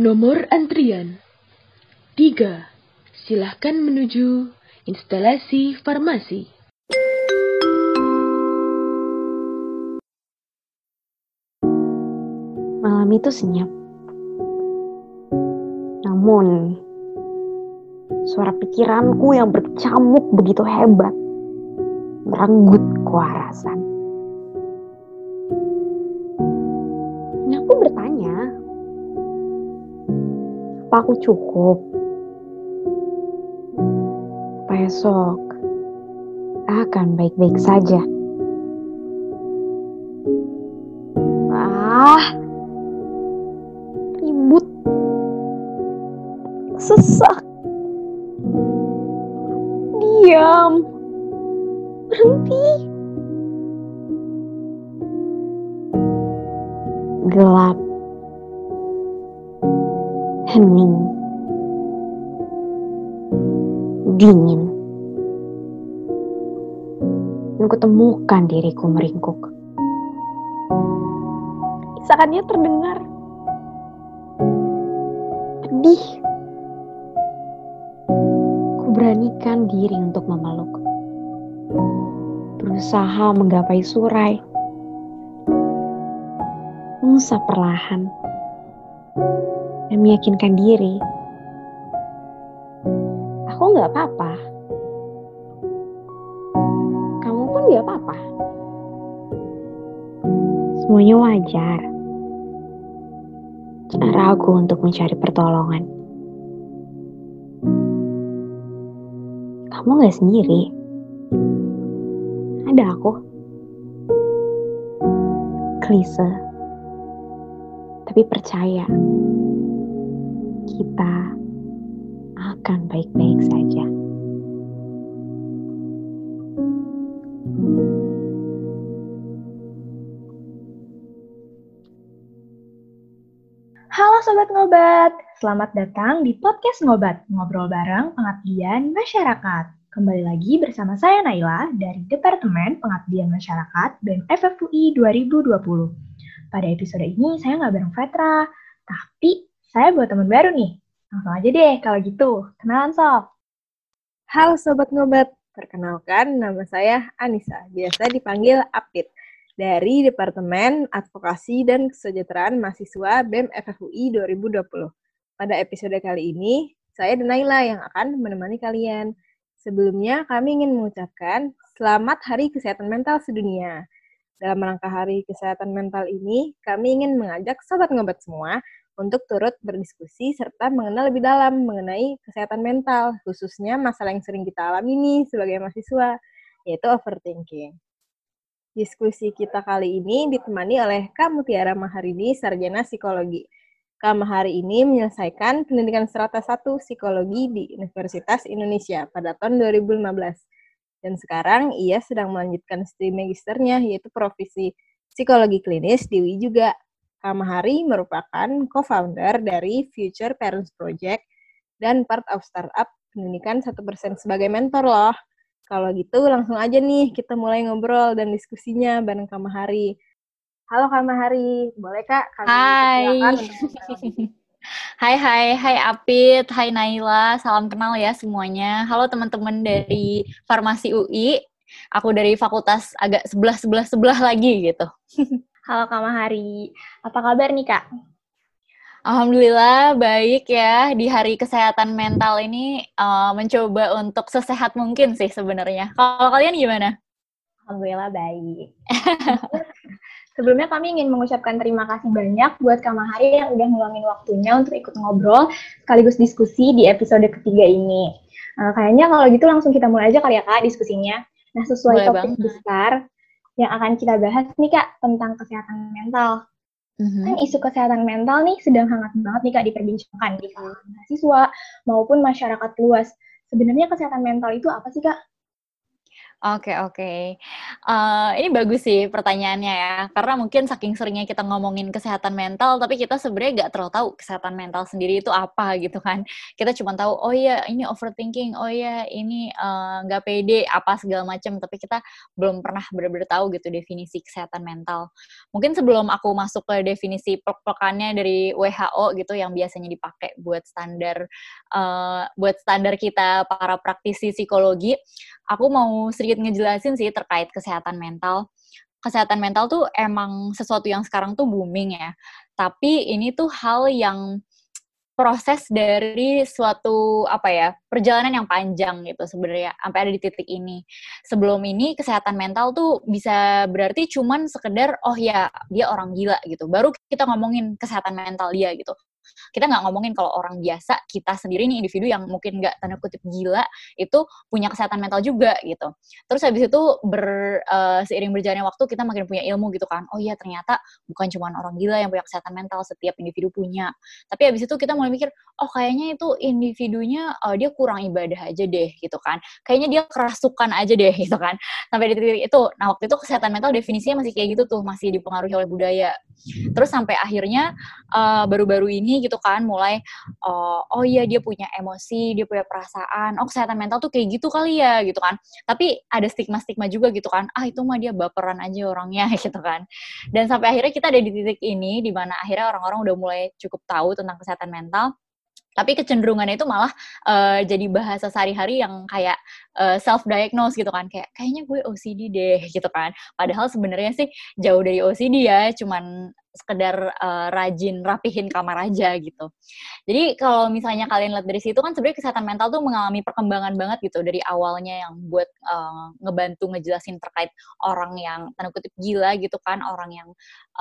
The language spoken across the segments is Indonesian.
Nomor antrian 3. Silahkan menuju instalasi farmasi. Malam itu senyap. Namun, suara pikiranku yang bercamuk begitu hebat merenggut kewarasan. Aku cukup? Apa esok akan baik-baik saja? Hening, dingin. Dan kutemukan diriku meringkuk. Isakannya terdengar. Pedih. Kuberanikan diri untuk memeluk. Berusaha menggapai surai. Mengusap perlahan. Dan meyakinkan diri. Aku nggak apa-apa. Kamu pun nggak apa-apa. Semuanya wajar. Cara aku untuk mencari pertolongan. Kamu nggak sendiri. Ada aku. Klise. Tapi percaya. Akan baik-baik saja. Halo Sobat Ngobat, selamat datang di Podcast Ngobat, ngobrol bareng pengabdian masyarakat. Kembali lagi bersama saya Naila dari Departemen Pengabdian Masyarakat BEM FFUI 2020. Pada episode ini saya nggak bareng Vetra, tapi saya buat teman baru nih. Langsung aja deh kalau gitu, kenalan Sob. Halo Sobat Ngobat, perkenalkan nama saya Anissa, biasa dipanggil Apit, dari Departemen Advokasi dan Kesejahteraan Mahasiswa BEM FFUI 2020. Pada episode kali ini, saya dan Naila yang akan menemani kalian. Sebelumnya, kami ingin mengucapkan Selamat Hari Kesehatan Mental Sedunia. Dalam rangka Hari Kesehatan Mental ini, kami ingin mengajak Sobat Ngobat semua untuk turut berdiskusi serta mengenal lebih dalam mengenai kesehatan mental, khususnya masalah yang sering kita alami nih sebagai mahasiswa, yaitu overthinking. Diskusi kita kali ini ditemani oleh Kak Mutiara Maharini, Sarjana Psikologi. Kak Mahari ini menyelesaikan pendidikan strata 1 Psikologi di Universitas Indonesia pada tahun 2015. Dan sekarang ia sedang melanjutkan studi magisternya, yaitu Profesi Psikologi Klinis di UI juga. Kak Mahari merupakan co-founder dari Future Parents Project dan part of startup pendidikan 1% sebagai mentor loh. Kalau gitu langsung aja nih kita mulai ngobrol dan diskusinya bareng Kak Mahari. Halo Kak Mahari, boleh Kak? Kami Hai. Hai hai hai Apit, hai Naila, salam kenal ya semuanya. Halo teman-teman dari Farmasi UI. Aku dari fakultas agak sebelah-sebelah sebelah lagi gitu. Halo Kak Mahari, apa kabar nih Kak? Alhamdulillah baik ya di hari kesehatan mental ini eh, mencoba untuk sesehat mungkin sih sebenarnya. Kalau kalian gimana? Alhamdulillah baik. Sebelumnya kami ingin mengucapkan terima kasih banyak buat Kak Mahari yang udah ngeluangin waktunya untuk ikut ngobrol sekaligus diskusi di episode ketiga ini. Eh, kayaknya kalau gitu langsung kita mulai aja kali ya Kak diskusinya. Nah sesuai Boleh topik banget. besar yang akan kita bahas nih Kak tentang kesehatan mental. Mhm. Kan isu kesehatan mental nih sedang hangat banget nih Kak diperbincangkan di kalangan mahasiswa maupun masyarakat luas. Sebenarnya kesehatan mental itu apa sih Kak? Oke oke. Uh, ini bagus sih pertanyaannya ya, karena mungkin saking seringnya kita ngomongin kesehatan mental, tapi kita sebenarnya nggak terlalu tahu kesehatan mental sendiri itu apa gitu kan. Kita cuma tahu, oh iya ini overthinking, oh iya ini nggak uh, pede, apa segala macam, tapi kita belum pernah benar-benar tahu gitu definisi kesehatan mental. Mungkin sebelum aku masuk ke definisi pelak dari WHO gitu yang biasanya dipakai buat standar uh, buat standar kita para praktisi psikologi, aku mau sedikit ngejelasin sih terkait kesehatan mental. Kesehatan mental tuh emang sesuatu yang sekarang tuh booming ya. Tapi ini tuh hal yang proses dari suatu apa ya perjalanan yang panjang gitu sebenarnya sampai ada di titik ini sebelum ini kesehatan mental tuh bisa berarti cuman sekedar oh ya dia orang gila gitu baru kita ngomongin kesehatan mental dia gitu kita nggak ngomongin kalau orang biasa, kita sendiri nih individu yang mungkin nggak tanda kutip gila, itu punya kesehatan mental juga gitu. Terus habis itu ber, uh, seiring berjalannya waktu kita makin punya ilmu gitu kan. Oh iya ternyata bukan cuma orang gila yang punya kesehatan mental, setiap individu punya. Tapi habis itu kita mulai mikir, oh kayaknya itu individunya uh, dia kurang ibadah aja deh gitu kan. Kayaknya dia kerasukan aja deh gitu kan. Sampai di titik itu. Nah waktu itu kesehatan mental definisinya masih kayak gitu tuh, masih dipengaruhi oleh budaya. Terus sampai akhirnya uh, baru-baru ini gitu kan mulai uh, oh iya dia punya emosi, dia punya perasaan. Oh kesehatan mental tuh kayak gitu kali ya gitu kan. Tapi ada stigma-stigma juga gitu kan. Ah itu mah dia baperan aja orangnya gitu kan. Dan sampai akhirnya kita ada di titik ini di mana akhirnya orang-orang udah mulai cukup tahu tentang kesehatan mental tapi kecenderungannya itu malah uh, jadi bahasa sehari-hari yang kayak uh, eh, self diagnose gitu kan kayak kayaknya gue OCD deh gitu kan padahal sebenarnya sih jauh dari OCD ya cuman sekedar uh, rajin rapihin kamar aja gitu. Jadi kalau misalnya kalian lihat dari situ kan sebenarnya kesehatan mental tuh mengalami perkembangan banget gitu dari awalnya yang buat uh, ngebantu ngejelasin terkait orang yang tanda kutip gila gitu kan, orang yang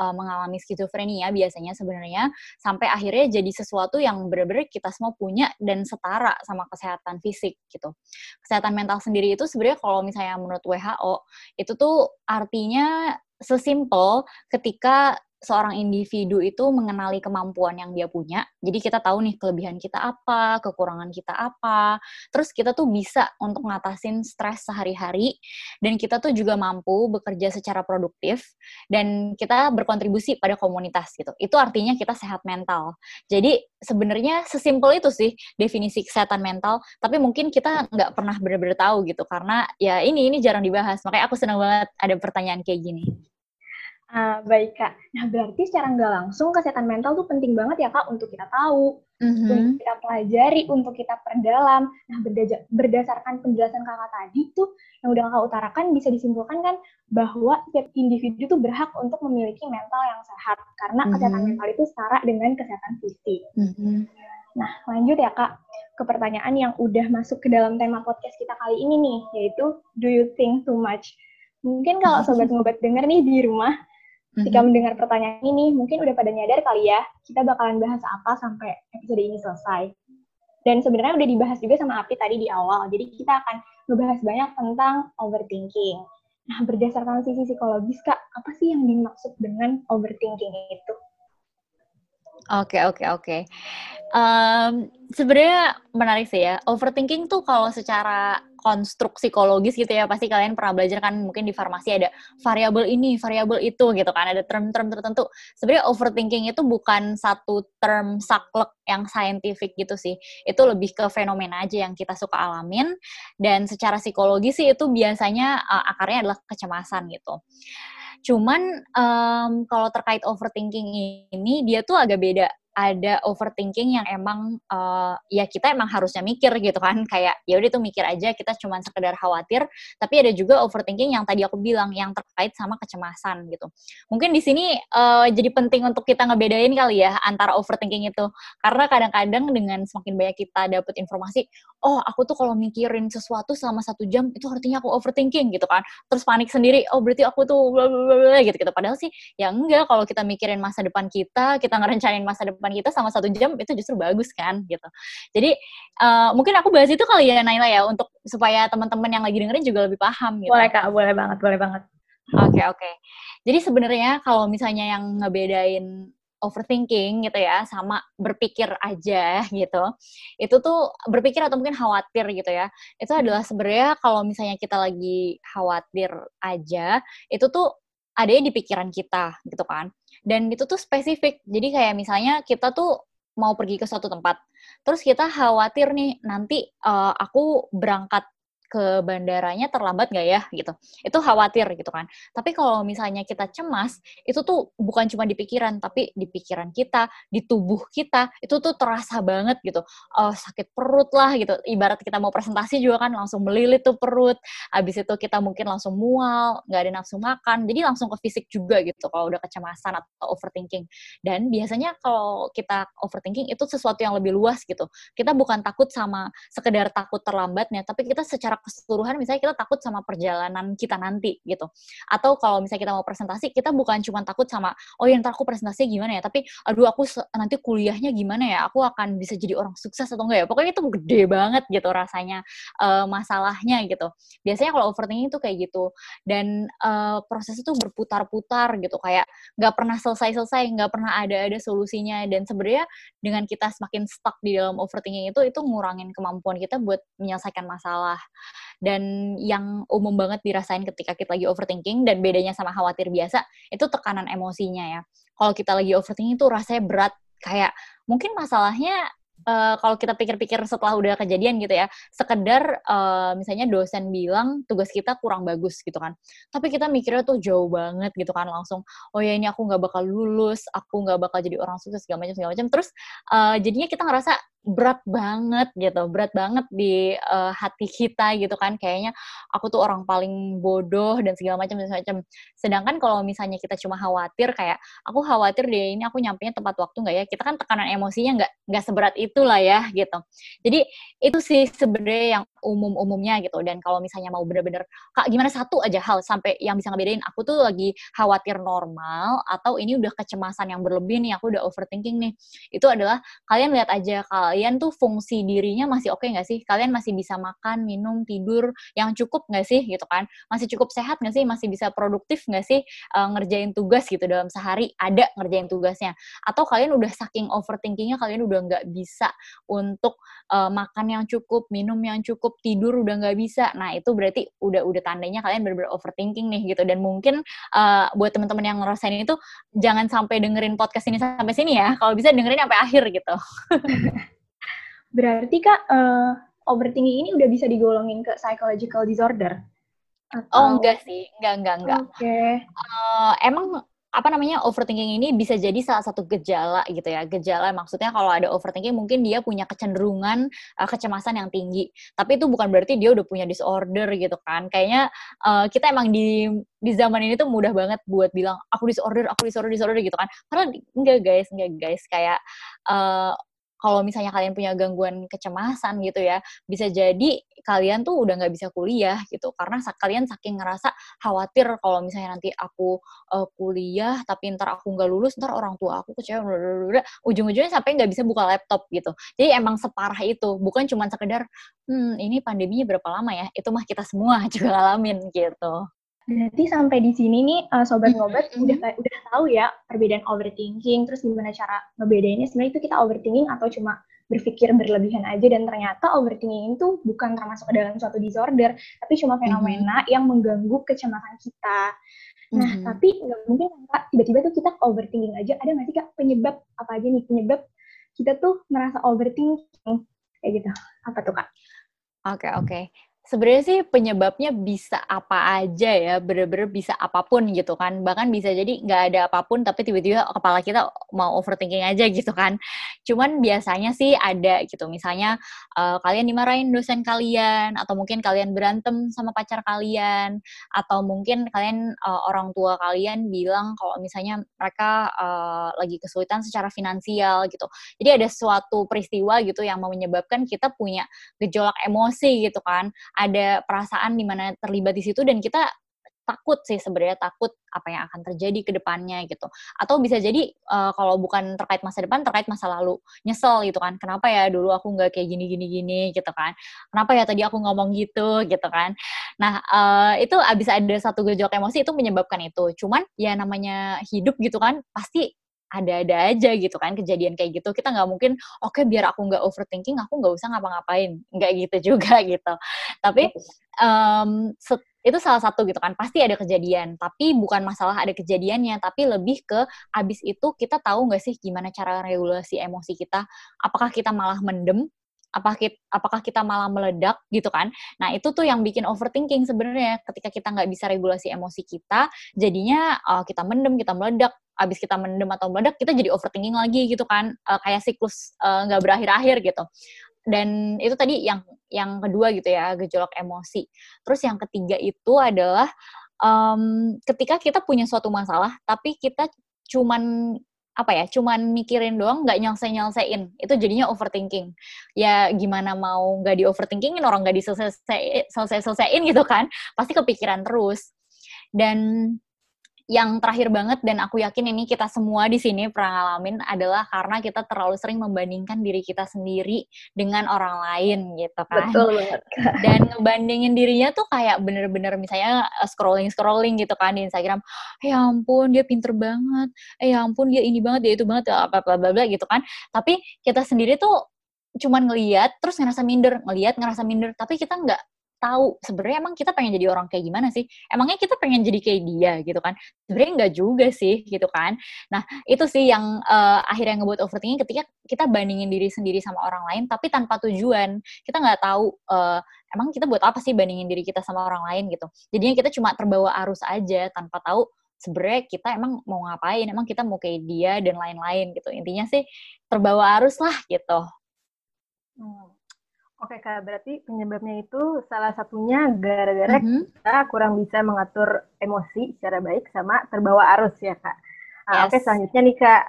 uh, mengalami skizofrenia biasanya sebenarnya sampai akhirnya jadi sesuatu yang benar-benar kita semua punya dan setara sama kesehatan fisik gitu. Kesehatan mental sendiri itu sebenarnya kalau misalnya menurut WHO itu tuh artinya sesimpel ketika seorang individu itu mengenali kemampuan yang dia punya. Jadi kita tahu nih kelebihan kita apa, kekurangan kita apa. Terus kita tuh bisa untuk ngatasin stres sehari-hari dan kita tuh juga mampu bekerja secara produktif dan kita berkontribusi pada komunitas gitu. Itu artinya kita sehat mental. Jadi sebenarnya sesimpel itu sih definisi kesehatan mental, tapi mungkin kita nggak pernah benar-benar tahu gitu karena ya ini ini jarang dibahas. Makanya aku senang banget ada pertanyaan kayak gini. Uh, baik kak. Nah berarti secara nggak langsung kesehatan mental tuh penting banget ya kak untuk kita tahu, mm-hmm. untuk kita pelajari, untuk kita perdalam. Nah berdasarkan penjelasan kakak tadi tuh yang udah kakak utarakan bisa disimpulkan kan bahwa setiap individu tuh berhak untuk memiliki mental yang sehat karena mm-hmm. kesehatan mental itu setara dengan kesehatan fisik. Mm-hmm. Nah lanjut ya kak ke pertanyaan yang udah masuk ke dalam tema podcast kita kali ini nih, yaitu do you think too much? Mungkin kalau sobat ngobat denger nih di rumah, Ketika mm-hmm. mendengar pertanyaan ini, mungkin udah pada nyadar kali ya, kita bakalan bahas apa sampai episode ini selesai. Dan sebenarnya udah dibahas juga sama Api tadi di awal, jadi kita akan ngebahas banyak tentang overthinking. Nah, berdasarkan sisi psikologis, Kak, apa sih yang dimaksud dengan overthinking itu? Oke, oke, oke. Um, sebenarnya menarik sih ya. Overthinking tuh kalau secara konstruk psikologis gitu ya, pasti kalian pernah belajar kan mungkin di farmasi ada variabel ini, variabel itu gitu kan, ada term-term tertentu. Sebenarnya overthinking itu bukan satu term saklek yang saintifik gitu sih. Itu lebih ke fenomena aja yang kita suka alamin dan secara psikologis sih itu biasanya uh, akarnya adalah kecemasan gitu. Cuman um, kalau terkait overthinking ini dia tuh agak beda ada overthinking yang emang uh, ya kita emang harusnya mikir gitu kan. Kayak ya udah tuh mikir aja kita cuma sekedar khawatir. Tapi ada juga overthinking yang tadi aku bilang yang terkait sama kecemasan gitu. Mungkin di sini uh, jadi penting untuk kita ngebedain kali ya antara overthinking itu. Karena kadang-kadang dengan semakin banyak kita dapat informasi oh aku tuh kalau mikirin sesuatu selama satu jam itu artinya aku overthinking gitu kan. Terus panik sendiri oh berarti aku tuh gitu gitu padahal sih ya enggak kalau kita mikirin masa depan kita kita ngerencanain masa depan kehidupan kita sama satu jam itu justru bagus kan gitu. Jadi uh, mungkin aku bahas itu kali ya Naila ya untuk supaya teman-teman yang lagi dengerin juga lebih paham gitu. Boleh kak, boleh banget, boleh banget. Oke okay, oke. Okay. Jadi sebenarnya kalau misalnya yang ngebedain overthinking gitu ya sama berpikir aja gitu itu tuh berpikir atau mungkin khawatir gitu ya itu adalah sebenarnya kalau misalnya kita lagi khawatir aja itu tuh ada di pikiran kita gitu kan dan itu tuh spesifik. Jadi kayak misalnya kita tuh mau pergi ke suatu tempat terus kita khawatir nih nanti uh, aku berangkat ke bandaranya terlambat nggak ya gitu. Itu khawatir gitu kan. Tapi kalau misalnya kita cemas itu tuh bukan cuma di pikiran tapi di pikiran kita di tubuh kita itu tuh terasa banget gitu. Oh, sakit perut lah gitu. Ibarat kita mau presentasi juga kan langsung melilit tuh perut habis itu kita mungkin langsung mual nggak ada nafsu makan jadi langsung ke fisik juga gitu kalau udah kecemasan atau overthinking. Dan biasanya kalau kita overthinking itu sesuatu yang lebih luas gitu. Kita bukan takut sama sekedar takut terlambatnya tapi kita secara keseluruhan misalnya kita takut sama perjalanan kita nanti gitu. Atau kalau misalnya kita mau presentasi, kita bukan cuma takut sama oh ya ntar aku presentasi gimana ya, tapi aduh aku nanti kuliahnya gimana ya, aku akan bisa jadi orang sukses atau enggak ya. Pokoknya itu gede banget gitu rasanya uh, masalahnya gitu. Biasanya kalau overthinking itu kayak gitu dan uh, proses itu berputar-putar gitu kayak nggak pernah selesai-selesai, nggak pernah ada-ada solusinya dan sebenarnya dengan kita semakin stuck di dalam overthinking itu itu ngurangin kemampuan kita buat menyelesaikan masalah dan yang umum banget dirasain ketika kita lagi overthinking dan bedanya sama khawatir biasa itu tekanan emosinya ya. Kalau kita lagi overthinking itu rasanya berat kayak mungkin masalahnya uh, kalau kita pikir-pikir setelah udah kejadian gitu ya, sekedar uh, misalnya dosen bilang tugas kita kurang bagus gitu kan. Tapi kita mikirnya tuh jauh banget gitu kan langsung, oh ya ini aku nggak bakal lulus, aku nggak bakal jadi orang sukses segala macam segala macam. Terus uh, jadinya kita ngerasa berat banget gitu, berat banget di uh, hati kita gitu kan. Kayaknya aku tuh orang paling bodoh dan segala macam macam. Sedangkan kalau misalnya kita cuma khawatir kayak aku khawatir deh ini aku nyampe tepat waktu nggak ya? Kita kan tekanan emosinya nggak nggak seberat itulah ya gitu. Jadi itu sih sebenarnya yang umum-umumnya gitu. Dan kalau misalnya mau bener-bener kak gimana satu aja hal sampai yang bisa ngebedain aku tuh lagi khawatir normal atau ini udah kecemasan yang berlebih nih aku udah overthinking nih. Itu adalah kalian lihat aja kalau kalian tuh fungsi dirinya masih oke okay nggak sih? Kalian masih bisa makan, minum, tidur yang cukup nggak sih gitu kan? Masih cukup sehat nggak sih? Masih bisa produktif nggak sih uh, ngerjain tugas gitu dalam sehari ada ngerjain tugasnya? Atau kalian udah saking overthinkingnya kalian udah nggak bisa untuk uh, makan yang cukup, minum yang cukup, tidur udah nggak bisa. Nah itu berarti udah udah tandanya kalian bener-bener overthinking nih gitu. Dan mungkin uh, buat teman-teman yang ngerasain itu jangan sampai dengerin podcast ini sampai sini ya. Kalau bisa dengerin sampai akhir gitu. Berarti Kak, uh, overthinking ini udah bisa digolongin ke psychological disorder? Atau... Oh, enggak sih. Enggak, enggak, enggak. Oke. Okay. Uh, emang apa namanya overthinking ini bisa jadi salah satu gejala gitu ya gejala maksudnya kalau ada overthinking mungkin dia punya kecenderungan uh, kecemasan yang tinggi tapi itu bukan berarti dia udah punya disorder gitu kan kayaknya uh, kita emang di di zaman ini tuh mudah banget buat bilang aku disorder aku disorder disorder gitu kan karena enggak guys enggak guys kayak uh, kalau misalnya kalian punya gangguan kecemasan gitu ya, bisa jadi kalian tuh udah nggak bisa kuliah gitu. Karena kalian saking ngerasa khawatir kalau misalnya nanti aku uh, kuliah tapi ntar aku nggak lulus ntar orang tua aku kecewa ujung-ujungnya sampai nggak bisa buka laptop gitu. Jadi emang separah itu. Bukan cuma sekedar hmm ini pandeminya berapa lama ya? Itu mah kita semua juga ngalamin gitu Berarti sampai di sini nih uh, sobat ngobat mm-hmm. udah udah tahu ya perbedaan overthinking, terus gimana cara ngebedainnya sebenarnya itu kita overthinking atau cuma berpikir berlebihan aja dan ternyata overthinking itu bukan termasuk dalam suatu disorder, tapi cuma fenomena mm-hmm. yang mengganggu kecemasan kita. Nah, mm-hmm. tapi nggak mungkin kak tiba-tiba tuh kita overthinking aja. Ada nggak sih kak penyebab apa aja nih penyebab kita tuh merasa overthinking kayak gitu? Apa tuh kak? Oke okay, oke. Okay sebenarnya sih penyebabnya bisa apa aja ya, bener-bener bisa apa pun gitu kan. Bahkan bisa jadi nggak ada apa pun, tapi tiba-tiba kepala kita mau overthinking aja gitu kan. Cuman biasanya sih ada gitu, misalnya uh, kalian dimarahin dosen kalian, atau mungkin kalian berantem sama pacar kalian, atau mungkin kalian uh, orang tua kalian bilang kalau misalnya mereka uh, lagi kesulitan secara finansial gitu. Jadi ada suatu peristiwa gitu yang menyebabkan kita punya gejolak emosi gitu kan ada perasaan di mana terlibat di situ dan kita takut sih sebenarnya takut apa yang akan terjadi ke depannya gitu. Atau bisa jadi uh, kalau bukan terkait masa depan terkait masa lalu. Nyesel gitu kan. Kenapa ya dulu aku nggak kayak gini gini gini gitu kan. Kenapa ya tadi aku ngomong gitu gitu kan. Nah, uh, itu abis ada satu gejolak emosi itu menyebabkan itu. Cuman ya namanya hidup gitu kan pasti ada-ada aja gitu kan kejadian kayak gitu kita nggak mungkin oke okay, biar aku nggak overthinking aku nggak usah ngapa-ngapain. Nggak gitu juga gitu. Tapi um, itu salah satu gitu kan pasti ada kejadian tapi bukan masalah ada kejadiannya tapi lebih ke abis itu kita tahu nggak sih gimana cara regulasi emosi kita? Apakah kita malah mendem apakah kita, apakah kita malah meledak gitu kan. Nah itu tuh yang bikin overthinking sebenarnya. Ketika kita nggak bisa regulasi emosi kita jadinya uh, kita mendem kita meledak. Abis kita mendem atau meledak kita jadi overthinking lagi gitu kan. Uh, kayak siklus nggak uh, berakhir-akhir gitu. Dan itu tadi yang yang kedua gitu ya gejolak emosi. Terus yang ketiga itu adalah um, ketika kita punya suatu masalah tapi kita cuman apa ya cuman mikirin doang nggak nyelesai nyelesain itu jadinya overthinking. Ya gimana mau nggak di overthinkingin orang nggak diselesai selesai selesaiin gitu kan pasti kepikiran terus. Dan yang terakhir banget dan aku yakin ini kita semua di sini pernah ngalamin adalah karena kita terlalu sering membandingkan diri kita sendiri dengan orang lain gitu kan. Betul banget. Dan ngebandingin dirinya tuh kayak bener-bener misalnya eh, scrolling-scrolling gitu kan di Instagram. Ya ampun dia pinter banget. Eh ya ampun dia ini banget, dia itu banget, apa bla bla bla gitu kan. Tapi kita sendiri tuh cuman ngeliat terus ngerasa minder, ngeliat ngerasa minder, tapi kita nggak tahu sebenarnya emang kita pengen jadi orang kayak gimana sih? Emangnya kita pengen jadi kayak dia gitu kan? Sebenarnya enggak juga sih gitu kan. Nah, itu sih yang uh, akhirnya ngebuat overthinking ketika kita bandingin diri sendiri sama orang lain tapi tanpa tujuan. Kita nggak tahu uh, emang kita buat apa sih bandingin diri kita sama orang lain gitu. Jadinya kita cuma terbawa arus aja tanpa tahu sebenarnya kita emang mau ngapain, emang kita mau kayak dia dan lain-lain gitu. Intinya sih terbawa arus lah gitu. Hmm. Oke kak, berarti penyebabnya itu salah satunya gara-gara mm -hmm. kita kurang bisa mengatur emosi secara baik sama terbawa arus ya kak. Uh, Oke selanjutnya nih kak,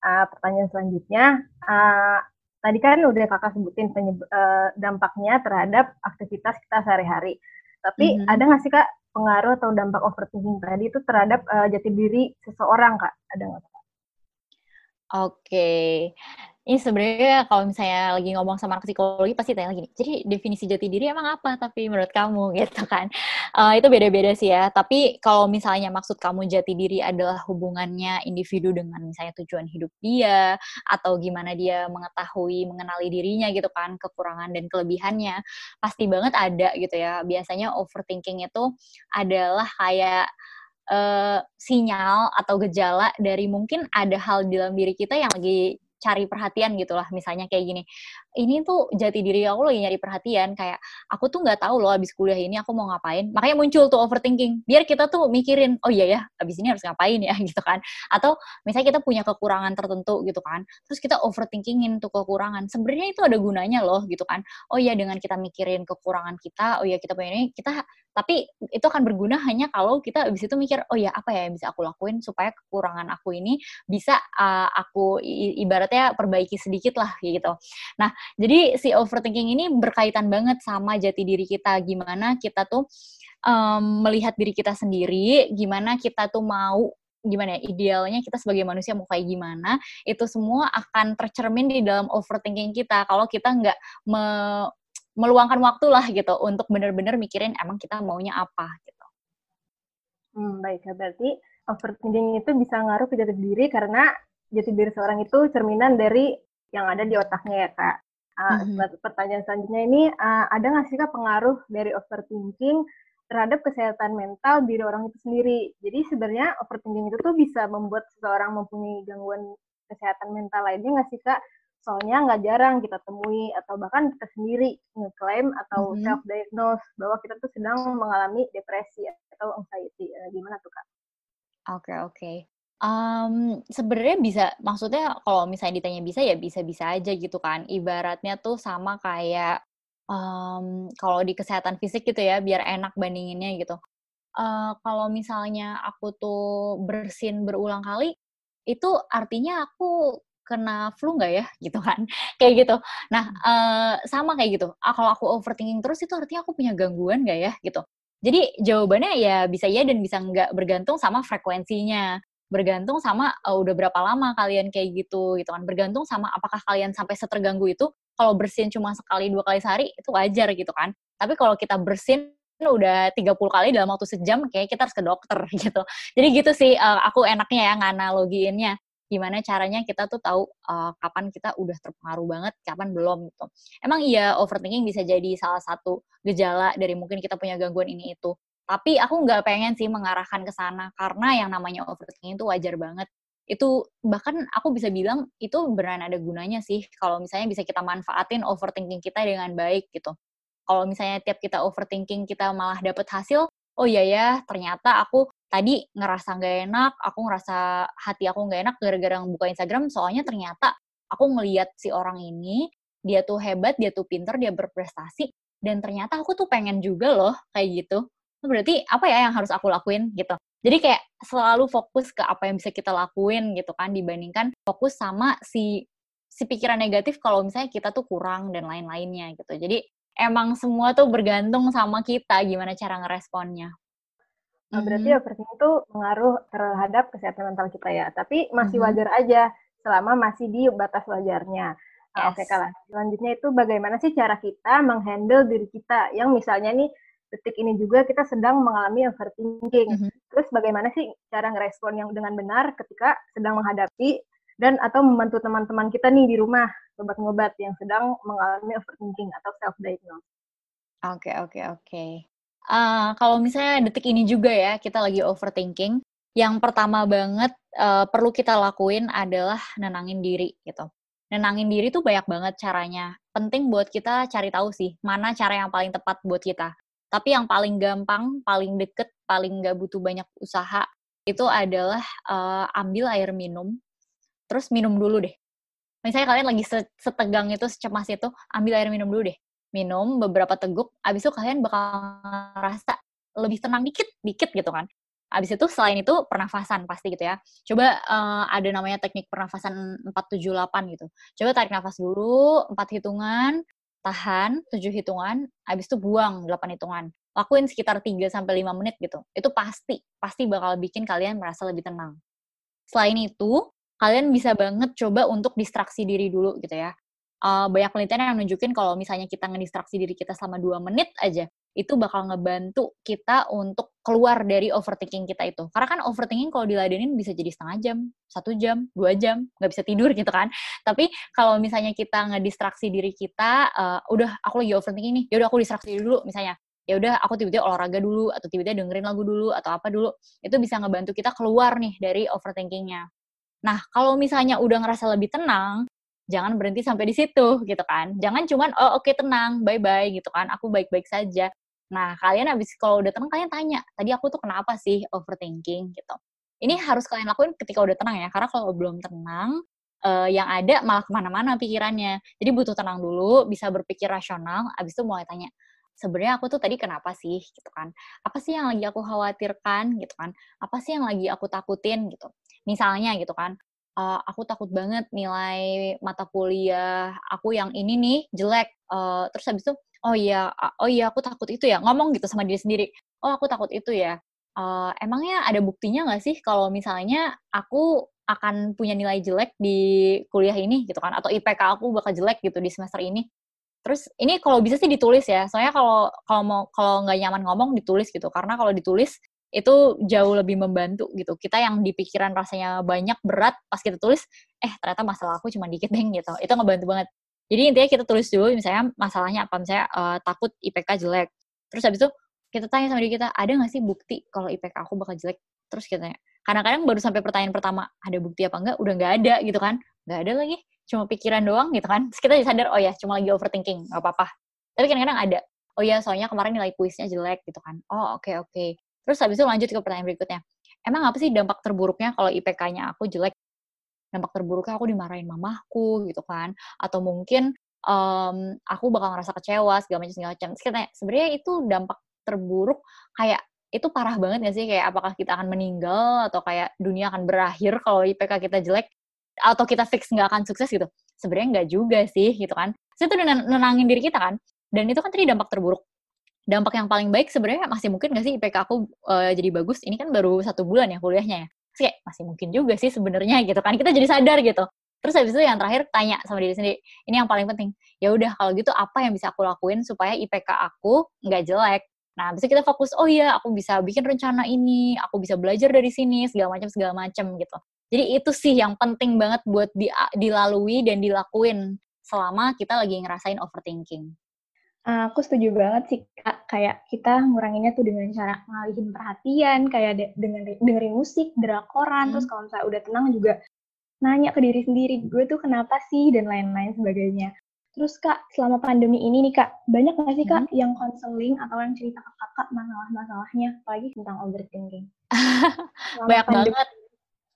uh, pertanyaan selanjutnya, uh, tadi kan udah kakak sebutin uh, dampaknya terhadap aktivitas kita sehari-hari. Tapi mm -hmm. ada nggak sih kak pengaruh atau dampak overthinking tadi itu terhadap uh, jati diri seseorang kak? Ada nggak kak? Oke, ini sebenarnya kalau misalnya lagi ngomong sama anak psikologi pasti tanya gini, jadi definisi jati diri emang apa tapi menurut kamu gitu kan? Uh, itu beda-beda sih ya. Tapi kalau misalnya maksud kamu jati diri adalah hubungannya individu dengan misalnya tujuan hidup dia atau gimana dia mengetahui mengenali dirinya gitu kan, kekurangan dan kelebihannya, pasti banget ada gitu ya. Biasanya overthinking itu adalah kayak uh, sinyal atau gejala dari mungkin ada hal di dalam diri kita yang lagi cari perhatian gitu lah misalnya kayak gini ini tuh jati diri aku lagi nyari perhatian kayak aku tuh nggak tahu loh abis kuliah ini aku mau ngapain. Makanya muncul tuh overthinking biar kita tuh mikirin oh iya ya abis ini harus ngapain ya? Gitu kan. Atau misalnya kita punya kekurangan tertentu gitu kan terus kita overthinkingin tuh kekurangan. Sebenarnya itu ada gunanya loh gitu kan. Oh iya dengan kita mikirin kekurangan kita oh iya kita punya ini kita tapi itu akan berguna hanya kalau kita abis itu mikir oh ya apa ya yang bisa aku lakuin supaya kekurangan aku ini bisa uh, aku ibaratnya perbaiki sedikit lah gitu. Nah jadi si overthinking ini berkaitan banget sama jati diri kita gimana kita tuh um, melihat diri kita sendiri gimana kita tuh mau gimana ya idealnya kita sebagai manusia mau kayak gimana itu semua akan tercermin di dalam overthinking kita kalau kita nggak me meluangkan waktu lah gitu untuk benar-benar mikirin emang kita maunya apa gitu. Hmm, baik, berarti overthinking itu bisa ngaruh ke jati diri karena jati diri seorang itu cerminan dari yang ada di otaknya ya kak. Uh, mm-hmm. Pertanyaan selanjutnya ini uh, ada nggak sih kak pengaruh dari overthinking terhadap kesehatan mental diri orang itu sendiri? Jadi sebenarnya overthinking itu tuh bisa membuat seseorang mempunyai gangguan kesehatan mental lainnya nggak sih kak? soalnya nggak jarang kita temui atau bahkan kita sendiri ngeklaim atau mm -hmm. self diagnose bahwa kita tuh sedang mengalami depresi atau anxiety uh, gimana tuh kak? Oke okay, oke. Okay. Um, sebenarnya bisa, maksudnya kalau misalnya ditanya bisa ya bisa-bisa aja gitu kan. Ibaratnya tuh sama kayak um, kalau di kesehatan fisik gitu ya, biar enak bandinginnya gitu. Uh, kalau misalnya aku tuh bersin berulang kali, itu artinya aku kena flu nggak ya? Gitu kan kayak gitu. Nah uh, sama kayak gitu. Ah, kalau aku overthinking terus itu artinya aku punya gangguan nggak ya? Gitu. Jadi jawabannya ya bisa ya dan bisa nggak bergantung sama frekuensinya bergantung sama uh, udah berapa lama kalian kayak gitu gitu kan bergantung sama apakah kalian sampai seterganggu itu kalau bersin cuma sekali dua kali sehari itu wajar gitu kan tapi kalau kita bersin udah 30 kali dalam waktu sejam kayak kita harus ke dokter gitu jadi gitu sih uh, aku enaknya ya nganalogiinnya gimana caranya kita tuh tahu uh, kapan kita udah terpengaruh banget, kapan belum gitu. Emang iya overthinking bisa jadi salah satu gejala dari mungkin kita punya gangguan ini itu. Tapi aku nggak pengen sih mengarahkan ke sana karena yang namanya overthinking itu wajar banget. Itu bahkan aku bisa bilang itu beneran ada gunanya sih kalau misalnya bisa kita manfaatin overthinking kita dengan baik gitu. Kalau misalnya tiap kita overthinking kita malah dapet hasil, oh iya ya ternyata aku tadi ngerasa nggak enak, aku ngerasa hati aku nggak enak gara-gara buka Instagram, soalnya ternyata aku ngeliat si orang ini, dia tuh hebat, dia tuh pinter, dia berprestasi, dan ternyata aku tuh pengen juga loh kayak gitu. Berarti apa ya yang harus aku lakuin gitu. Jadi kayak selalu fokus ke apa yang bisa kita lakuin gitu kan, dibandingkan fokus sama si si pikiran negatif kalau misalnya kita tuh kurang dan lain-lainnya gitu. Jadi emang semua tuh bergantung sama kita gimana cara ngeresponnya. Nah, berarti mm-hmm. overthinking itu mengaruh terhadap kesehatan mental kita ya. Tapi masih mm-hmm. wajar aja selama masih di batas wajarnya. Nah, yes. Oke, okay, kalau selanjutnya itu bagaimana sih cara kita menghandle diri kita yang misalnya nih detik ini juga kita sedang mengalami overthinking. Mm-hmm. Terus bagaimana sih cara ngerespon yang dengan benar ketika sedang menghadapi dan atau membantu teman-teman kita nih di rumah sobat ngobat yang sedang mengalami overthinking atau self diagnose. Oke, okay, oke, okay, oke. Okay. Uh, kalau misalnya detik ini juga ya, kita lagi overthinking, yang pertama banget uh, perlu kita lakuin adalah nenangin diri gitu. Nenangin diri tuh banyak banget caranya. Penting buat kita cari tahu sih, mana cara yang paling tepat buat kita. Tapi yang paling gampang, paling deket, paling nggak butuh banyak usaha, itu adalah uh, ambil air minum, terus minum dulu deh. Misalnya kalian lagi setegang itu, secemas itu, ambil air minum dulu deh minum beberapa teguk, abis itu kalian bakal ngerasa lebih tenang dikit, dikit gitu kan. Abis itu selain itu pernafasan pasti gitu ya. Coba uh, ada namanya teknik pernafasan 478 gitu. Coba tarik nafas dulu 4 hitungan, tahan 7 hitungan, abis itu buang 8 hitungan. Lakuin sekitar 3 sampai 5 menit gitu. Itu pasti pasti bakal bikin kalian merasa lebih tenang. Selain itu, kalian bisa banget coba untuk distraksi diri dulu gitu ya uh, banyak penelitian yang nunjukin kalau misalnya kita ngedistraksi diri kita selama dua menit aja, itu bakal ngebantu kita untuk keluar dari overthinking kita itu. Karena kan overthinking kalau diladenin bisa jadi setengah jam, satu jam, dua jam, nggak bisa tidur gitu kan. Tapi kalau misalnya kita ngedistraksi diri kita, uh, udah aku lagi overthinking nih, ya udah aku distraksi dulu misalnya. Ya udah aku tiba-tiba olahraga dulu atau tiba-tiba dengerin lagu dulu atau apa dulu. Itu bisa ngebantu kita keluar nih dari overthinkingnya. Nah, kalau misalnya udah ngerasa lebih tenang, jangan berhenti sampai di situ gitu kan. Jangan cuman oh oke okay, tenang, bye bye gitu kan. Aku baik-baik saja. Nah, kalian habis kalau udah tenang kalian tanya, tadi aku tuh kenapa sih overthinking gitu. Ini harus kalian lakuin ketika udah tenang ya, karena kalau belum tenang, uh, yang ada malah ke mana-mana pikirannya. Jadi butuh tenang dulu, bisa berpikir rasional, habis itu mulai tanya, sebenarnya aku tuh tadi kenapa sih gitu kan? Apa sih yang lagi aku khawatirkan gitu kan? Apa sih yang lagi aku takutin gitu? Misalnya gitu kan, uh, aku takut banget nilai mata kuliah aku yang ini nih jelek. Uh, terus habis itu, oh iya, oh iya aku takut itu ya. Ngomong gitu sama diri sendiri. Oh aku takut itu ya. Uh, emangnya ada buktinya nggak sih kalau misalnya aku akan punya nilai jelek di kuliah ini gitu kan atau IPK aku bakal jelek gitu di semester ini terus ini kalau bisa sih ditulis ya soalnya kalau kalau mau kalau nggak nyaman ngomong ditulis gitu karena kalau ditulis itu jauh lebih membantu gitu. Kita yang di pikiran rasanya banyak berat pas kita tulis, eh ternyata masalah aku cuma dikit deh gitu. Itu ngebantu banget. Jadi intinya kita tulis dulu misalnya masalahnya apa misalnya uh, takut IPK jelek. Terus habis itu kita tanya sama diri kita, ada nggak sih bukti kalau IPK aku bakal jelek? Terus kita tanya. Kadang-kadang baru sampai pertanyaan pertama, ada bukti apa enggak? Udah nggak ada gitu kan. Nggak ada lagi. Cuma pikiran doang gitu kan. Terus kita sadar, oh ya cuma lagi overthinking, nggak apa-apa. Tapi kadang-kadang ada. Oh ya, soalnya kemarin nilai kuisnya jelek gitu kan. Oh oke okay, oke. Okay. Terus habis itu lanjut ke pertanyaan berikutnya. Emang apa sih dampak terburuknya kalau IPK-nya aku jelek? Dampak terburuknya aku dimarahin mamahku gitu kan. Atau mungkin um, aku bakal ngerasa kecewa segala macam segala macam. Sebenarnya itu dampak terburuk kayak itu parah banget gak sih kayak apakah kita akan meninggal atau kayak dunia akan berakhir kalau IPK kita jelek atau kita fix nggak akan sukses gitu sebenarnya nggak juga sih gitu kan saya tuh nenangin diri kita kan dan itu kan tadi dampak terburuk dampak yang paling baik sebenarnya masih mungkin nggak sih IPK aku uh, jadi bagus? Ini kan baru satu bulan ya kuliahnya ya. Terus kayak masih mungkin juga sih sebenarnya gitu kan. Kita jadi sadar gitu. Terus habis itu yang terakhir tanya sama diri sendiri. Ini yang paling penting. Ya udah kalau gitu apa yang bisa aku lakuin supaya IPK aku nggak jelek? Nah, bisa kita fokus, oh iya, aku bisa bikin rencana ini, aku bisa belajar dari sini, segala macam segala macam gitu. Jadi itu sih yang penting banget buat di, dilalui dan dilakuin selama kita lagi ngerasain overthinking. Uh, aku setuju banget sih kak. Kayak kita nguranginnya tuh dengan cara ngalihin perhatian kayak de dengan dengerin musik drakoran. Hmm. terus kalau misalnya udah tenang juga nanya ke diri sendiri gue tuh kenapa sih? dan lain-lain sebagainya. Terus kak selama pandemi ini nih kak banyak nggak sih kak hmm. yang konseling atau yang cerita ke kakak masalah-masalahnya apalagi tentang overthinking? Banyak pandemi. banget.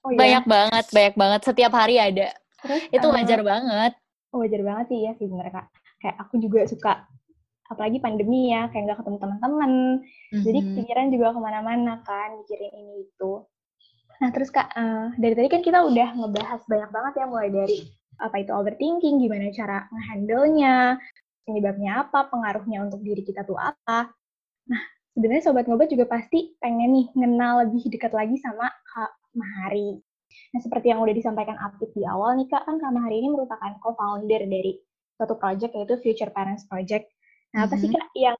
oh, iya? banyak banget banyak banget. Setiap hari ada. Terus, itu uh, wajar banget. Oh, wajar banget sih ya sih mereka kayak aku juga suka apalagi pandemi ya kayak nggak ketemu teman-teman. Mm-hmm. jadi pikiran juga ke mana-mana kan mikirin ini itu. Nah terus kak uh, dari tadi kan kita udah ngebahas banyak banget ya mulai dari apa itu overthinking gimana cara ngehandle-nya penyebabnya apa pengaruhnya untuk diri kita tuh apa. Nah sebenarnya sobat ngobat juga pasti pengen nih ngenal lebih dekat lagi sama kak Mahari. Nah, seperti yang udah disampaikan Apit di awal nih Kak, kan Kak Mahari ini merupakan co-founder dari suatu project yaitu Future Parents Project Nah, apa sih. Kak yang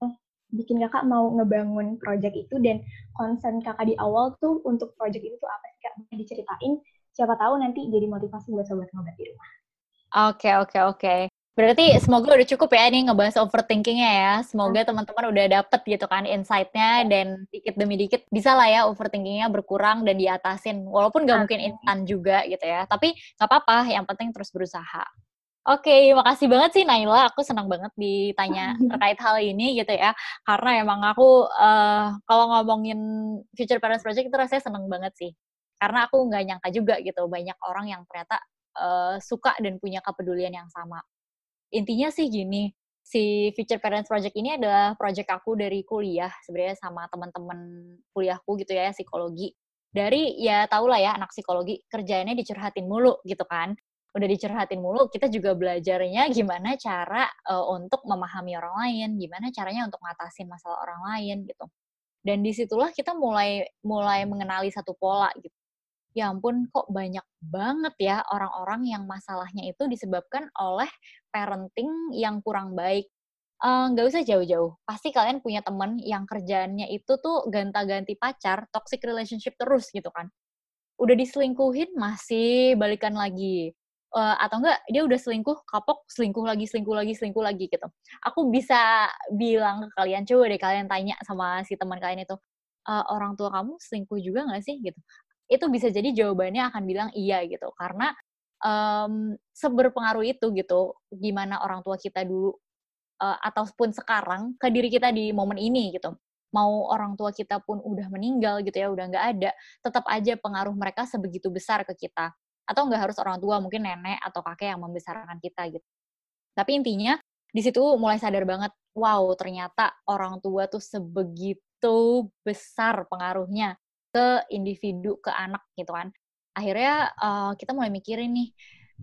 bikin Kakak mau ngebangun project itu dan concern Kakak di awal tuh untuk project itu tuh apa sih Kak? Bisa diceritain, siapa tahu nanti jadi motivasi buat sobat ngobat di rumah. Oke, okay, oke, okay, oke. Okay. Berarti semoga udah cukup ya nih ngebahas overthinkingnya ya. Semoga teman-teman udah dapet gitu kan insight-nya dan dikit demi dikit bisa lah ya overthinkingnya berkurang dan diatasin. Walaupun gak mungkin instan juga gitu ya. Tapi gak apa-apa, yang penting terus berusaha. Oke, okay, makasih banget sih Naila. Aku senang banget ditanya terkait hal ini gitu ya. Karena emang aku uh, kalau ngomongin Future Parents Project itu rasanya seneng banget sih. Karena aku nggak nyangka juga gitu banyak orang yang ternyata uh, suka dan punya kepedulian yang sama. Intinya sih gini, si Future Parents Project ini adalah project aku dari kuliah sebenarnya sama teman-teman kuliahku gitu ya psikologi. Dari ya tau lah ya anak psikologi kerjanya dicurhatin mulu gitu kan udah dicerhatin mulu, kita juga belajarnya gimana cara uh, untuk memahami orang lain, gimana caranya untuk ngatasin masalah orang lain gitu. Dan di situlah kita mulai mulai mengenali satu pola gitu. Ya ampun, kok banyak banget ya orang-orang yang masalahnya itu disebabkan oleh parenting yang kurang baik. Nggak uh, usah jauh-jauh, pasti kalian punya temen yang kerjaannya itu tuh ganta-ganti pacar, toxic relationship terus gitu kan udah diselingkuhin masih balikan lagi uh, atau enggak dia udah selingkuh kapok selingkuh lagi selingkuh lagi selingkuh lagi gitu. Aku bisa bilang ke kalian coba deh kalian tanya sama si teman kalian itu uh, orang tua kamu selingkuh juga nggak sih? Gitu. Itu bisa jadi jawabannya akan bilang iya gitu. Karena um, seberpengaruh itu gitu gimana orang tua kita dulu uh, ataupun sekarang ke diri kita di momen ini gitu. Mau orang tua kita pun udah meninggal gitu ya udah nggak ada tetap aja pengaruh mereka sebegitu besar ke kita atau nggak harus orang tua mungkin nenek atau kakek yang membesarkan kita gitu. Tapi intinya di situ mulai sadar banget wow ternyata orang tua tuh sebegitu besar pengaruhnya ke individu ke anak gitu kan. Akhirnya uh, kita mulai mikirin nih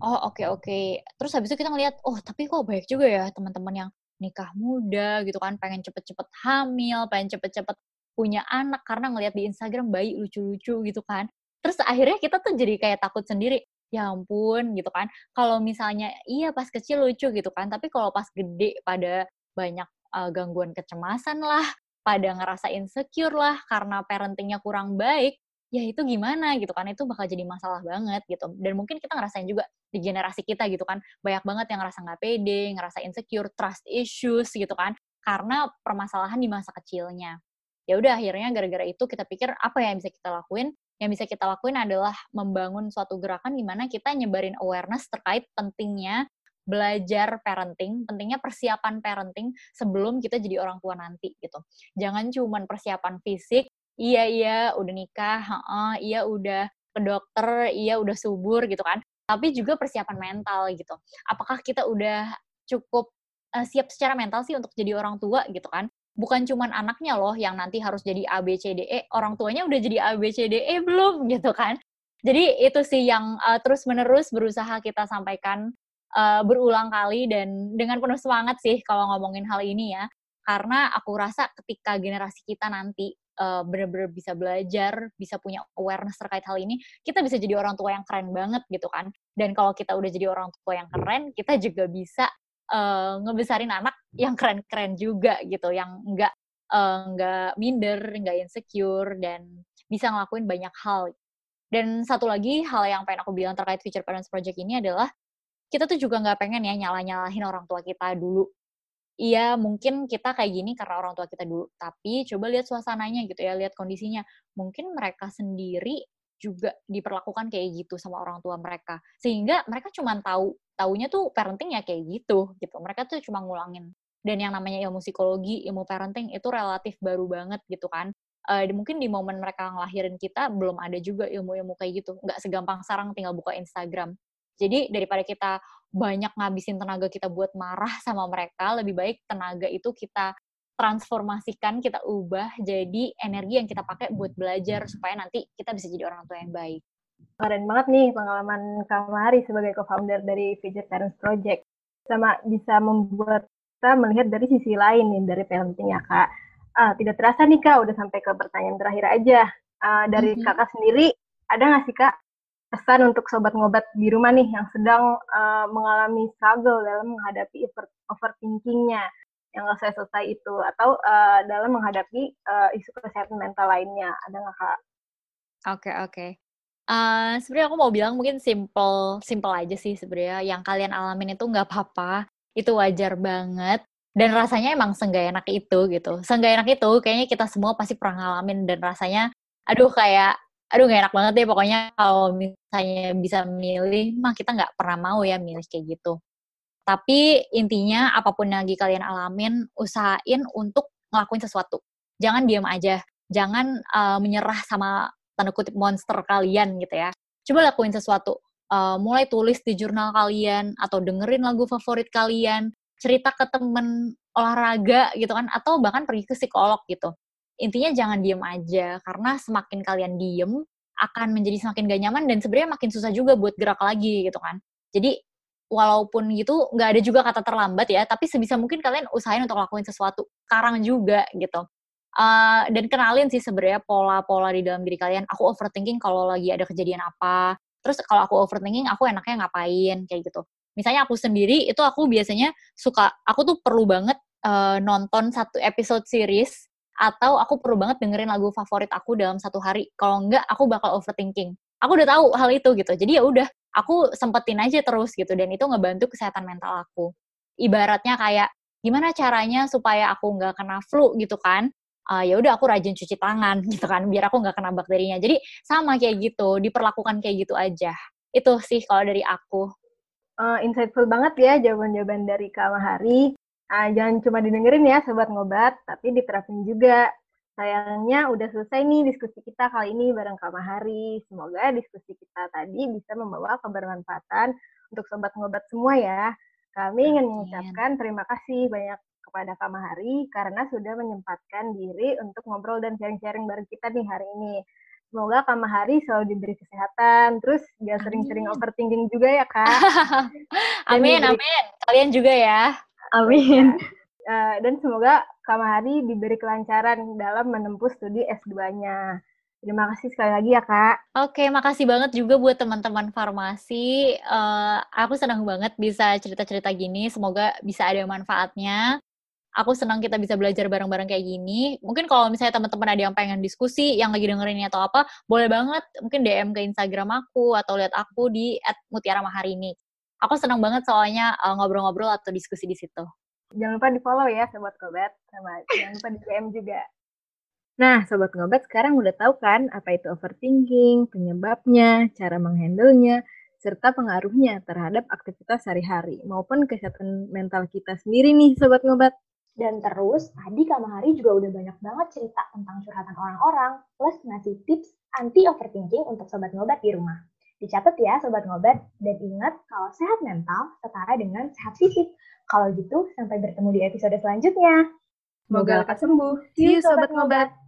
oh oke okay, oke. Okay. terus habis itu kita ngeliat oh tapi kok banyak juga ya teman-teman yang nikah muda gitu kan. Pengen cepet-cepet hamil pengen cepet-cepet punya anak. Karena ngeliat di Instagram bayi lucu-lucu gitu kan terus akhirnya kita tuh jadi kayak takut sendiri ya ampun gitu kan. Kalau misalnya iya pas kecil lucu gitu kan. Tapi kalau pas gede pada banyak uh, gangguan kecemasan lah pada ngerasa insecure lah karena parentingnya kurang baik ya itu gimana gitu kan. Itu bakal jadi masalah banget gitu. Dan mungkin kita ngerasain juga di generasi kita gitu kan. Banyak banget yang ngerasa nggak pede ngerasa insecure trust issues gitu kan. Karena permasalahan di masa kecilnya. Ya udah akhirnya gara-gara itu kita pikir apa yang bisa kita lakuin yang bisa kita lakuin adalah membangun suatu gerakan di mana kita nyebarin awareness terkait pentingnya belajar parenting, pentingnya persiapan parenting sebelum kita jadi orang tua nanti gitu. Jangan cuman persiapan fisik, iya iya udah nikah, uh, iya udah ke dokter, iya udah subur gitu kan. Tapi juga persiapan mental gitu. Apakah kita udah cukup uh, siap secara mental sih untuk jadi orang tua gitu kan? Bukan cuman anaknya loh yang nanti harus jadi A B C D E, orang tuanya udah jadi A B C D E belum gitu kan. Jadi itu sih yang uh, terus-menerus berusaha kita sampaikan uh, berulang kali dan dengan penuh semangat sih kalau ngomongin hal ini ya. Karena aku rasa ketika generasi kita nanti uh, benar-benar bisa belajar, bisa punya awareness terkait hal ini, kita bisa jadi orang tua yang keren banget gitu kan. Dan kalau kita udah jadi orang tua yang keren, kita juga bisa uh, ngebesarin anak yang keren-keren juga gitu, yang nggak uh, nggak minder, nggak insecure dan bisa ngelakuin banyak hal. Dan satu lagi hal yang pengen aku bilang terkait Future Parents Project ini adalah kita tuh juga nggak pengen ya nyalah-nyalahin orang tua kita dulu. Iya, mungkin kita kayak gini karena orang tua kita dulu, tapi coba lihat suasananya gitu ya, lihat kondisinya. Mungkin mereka sendiri juga diperlakukan kayak gitu sama orang tua mereka. Sehingga mereka cuma tahu taunya tuh parenting ya kayak gitu gitu. Mereka tuh cuma ngulangin. Dan yang namanya ilmu psikologi, ilmu parenting itu relatif baru banget gitu kan. Uh, mungkin di momen mereka ngelahirin kita belum ada juga ilmu-ilmu kayak gitu. Nggak segampang sarang tinggal buka Instagram. Jadi daripada kita banyak ngabisin tenaga kita buat marah sama mereka, lebih baik tenaga itu kita transformasikan, kita ubah jadi energi yang kita pakai buat belajar supaya nanti kita bisa jadi orang tua yang baik. Keren banget nih pengalaman Kak Mari sebagai co-founder dari Future Parents Project. Sama bisa membuat kita melihat dari sisi lain nih dari parenting ya Kak. Ah, tidak terasa nih Kak, udah sampai ke pertanyaan terakhir aja. Ah, dari mm -hmm. Kakak sendiri, ada nggak sih Kak pesan untuk sobat ngobat di rumah nih yang sedang uh, mengalami struggle dalam menghadapi over, overthinkingnya yang nggak selesai itu atau uh, dalam menghadapi uh, isu kesehatan mental lainnya ada nggak kak? Oke okay, oke. Okay. Uh, sebenarnya aku mau bilang mungkin simple simple aja sih sebenarnya yang kalian alamin itu nggak apa-apa itu wajar banget dan rasanya emang senggak enak itu gitu senggak enak itu kayaknya kita semua pasti pernah ngalamin dan rasanya aduh kayak aduh gak enak banget deh pokoknya kalau misalnya bisa milih mah kita nggak pernah mau ya milih kayak gitu tapi intinya apa pun yang lagi kalian alamin usahain untuk ngelakuin sesuatu. Jangan diam aja. Jangan uh, menyerah sama tanda kutip monster kalian gitu ya. Coba lakuin sesuatu. Uh, mulai tulis di jurnal kalian atau dengerin lagu favorit kalian. Cerita ke temen olahraga gitu kan atau bahkan pergi ke psikolog gitu. Intinya jangan diem aja karena semakin kalian diem akan menjadi semakin gak nyaman dan sebenarnya makin susah juga buat gerak lagi gitu kan. Jadi walaupun gitu nggak ada juga kata terlambat ya tapi sebisa mungkin kalian usahain untuk lakuin sesuatu sekarang juga gitu uh, dan kenalin sih sebenarnya pola-pola di dalam diri kalian aku overthinking kalau lagi ada kejadian apa terus kalau aku overthinking aku enaknya ngapain kayak gitu misalnya aku sendiri itu aku biasanya suka aku tuh perlu banget uh, nonton satu episode series atau aku perlu banget dengerin lagu favorit aku dalam satu hari. Kalau enggak, aku bakal overthinking. Aku udah tahu hal itu gitu. Jadi ya udah, aku sempetin aja terus gitu dan itu ngebantu kesehatan mental aku. Ibaratnya kayak gimana caranya supaya aku nggak kena flu gitu kan? Uh, ya udah aku rajin cuci tangan gitu kan biar aku nggak kena bakterinya. Jadi sama kayak gitu, diperlakukan kayak gitu aja. Itu sih kalau dari aku. Uh, insightful banget ya jawaban-jawaban dari Kak Mahari. Nah, jangan cuma didengerin ya sobat ngobat, tapi diterapin juga. Sayangnya udah selesai nih diskusi kita kali ini bareng Kak Mahari. Semoga diskusi kita tadi bisa membawa kebermanfaatan untuk sobat ngobat semua ya. Kami ingin mengucapkan terima kasih banyak kepada Kak Mahari karena sudah menyempatkan diri untuk ngobrol dan sharing-sharing bareng kita nih hari ini. Semoga Kak Mahari selalu diberi kesehatan, terus jangan sering-sering overthinking juga ya Kak. amin, diberi... amin. Kalian juga ya. Amin. Uh, dan semoga Kamari diberi kelancaran dalam menempuh studi S2-nya. Terima kasih sekali lagi ya, Kak. Oke, makasih banget juga buat teman-teman farmasi. Uh, aku senang banget bisa cerita-cerita gini. Semoga bisa ada manfaatnya. Aku senang kita bisa belajar bareng-bareng kayak gini. Mungkin kalau misalnya teman-teman ada yang pengen diskusi, yang lagi dengerin atau apa, boleh banget mungkin DM ke Instagram aku atau lihat aku di @mutiaramaharini aku senang banget soalnya uh, ngobrol-ngobrol atau diskusi di situ. Jangan lupa di follow ya Sobat Ngobat, sama jangan lupa di DM juga. Nah, Sobat Ngobat sekarang udah tahu kan apa itu overthinking, penyebabnya, cara menghandlenya, serta pengaruhnya terhadap aktivitas sehari-hari maupun kesehatan mental kita sendiri nih Sobat Ngobat. Dan terus, tadi Kak Mahari juga udah banyak banget cerita tentang curhatan orang-orang, plus ngasih tips anti overthinking untuk Sobat Ngobat di rumah. Dicatat ya Sobat Ngobat, dan ingat kalau sehat mental setara dengan sehat fisik. Kalau gitu, sampai bertemu di episode selanjutnya. Semoga lekas sembuh. See you Sobat Ngobat.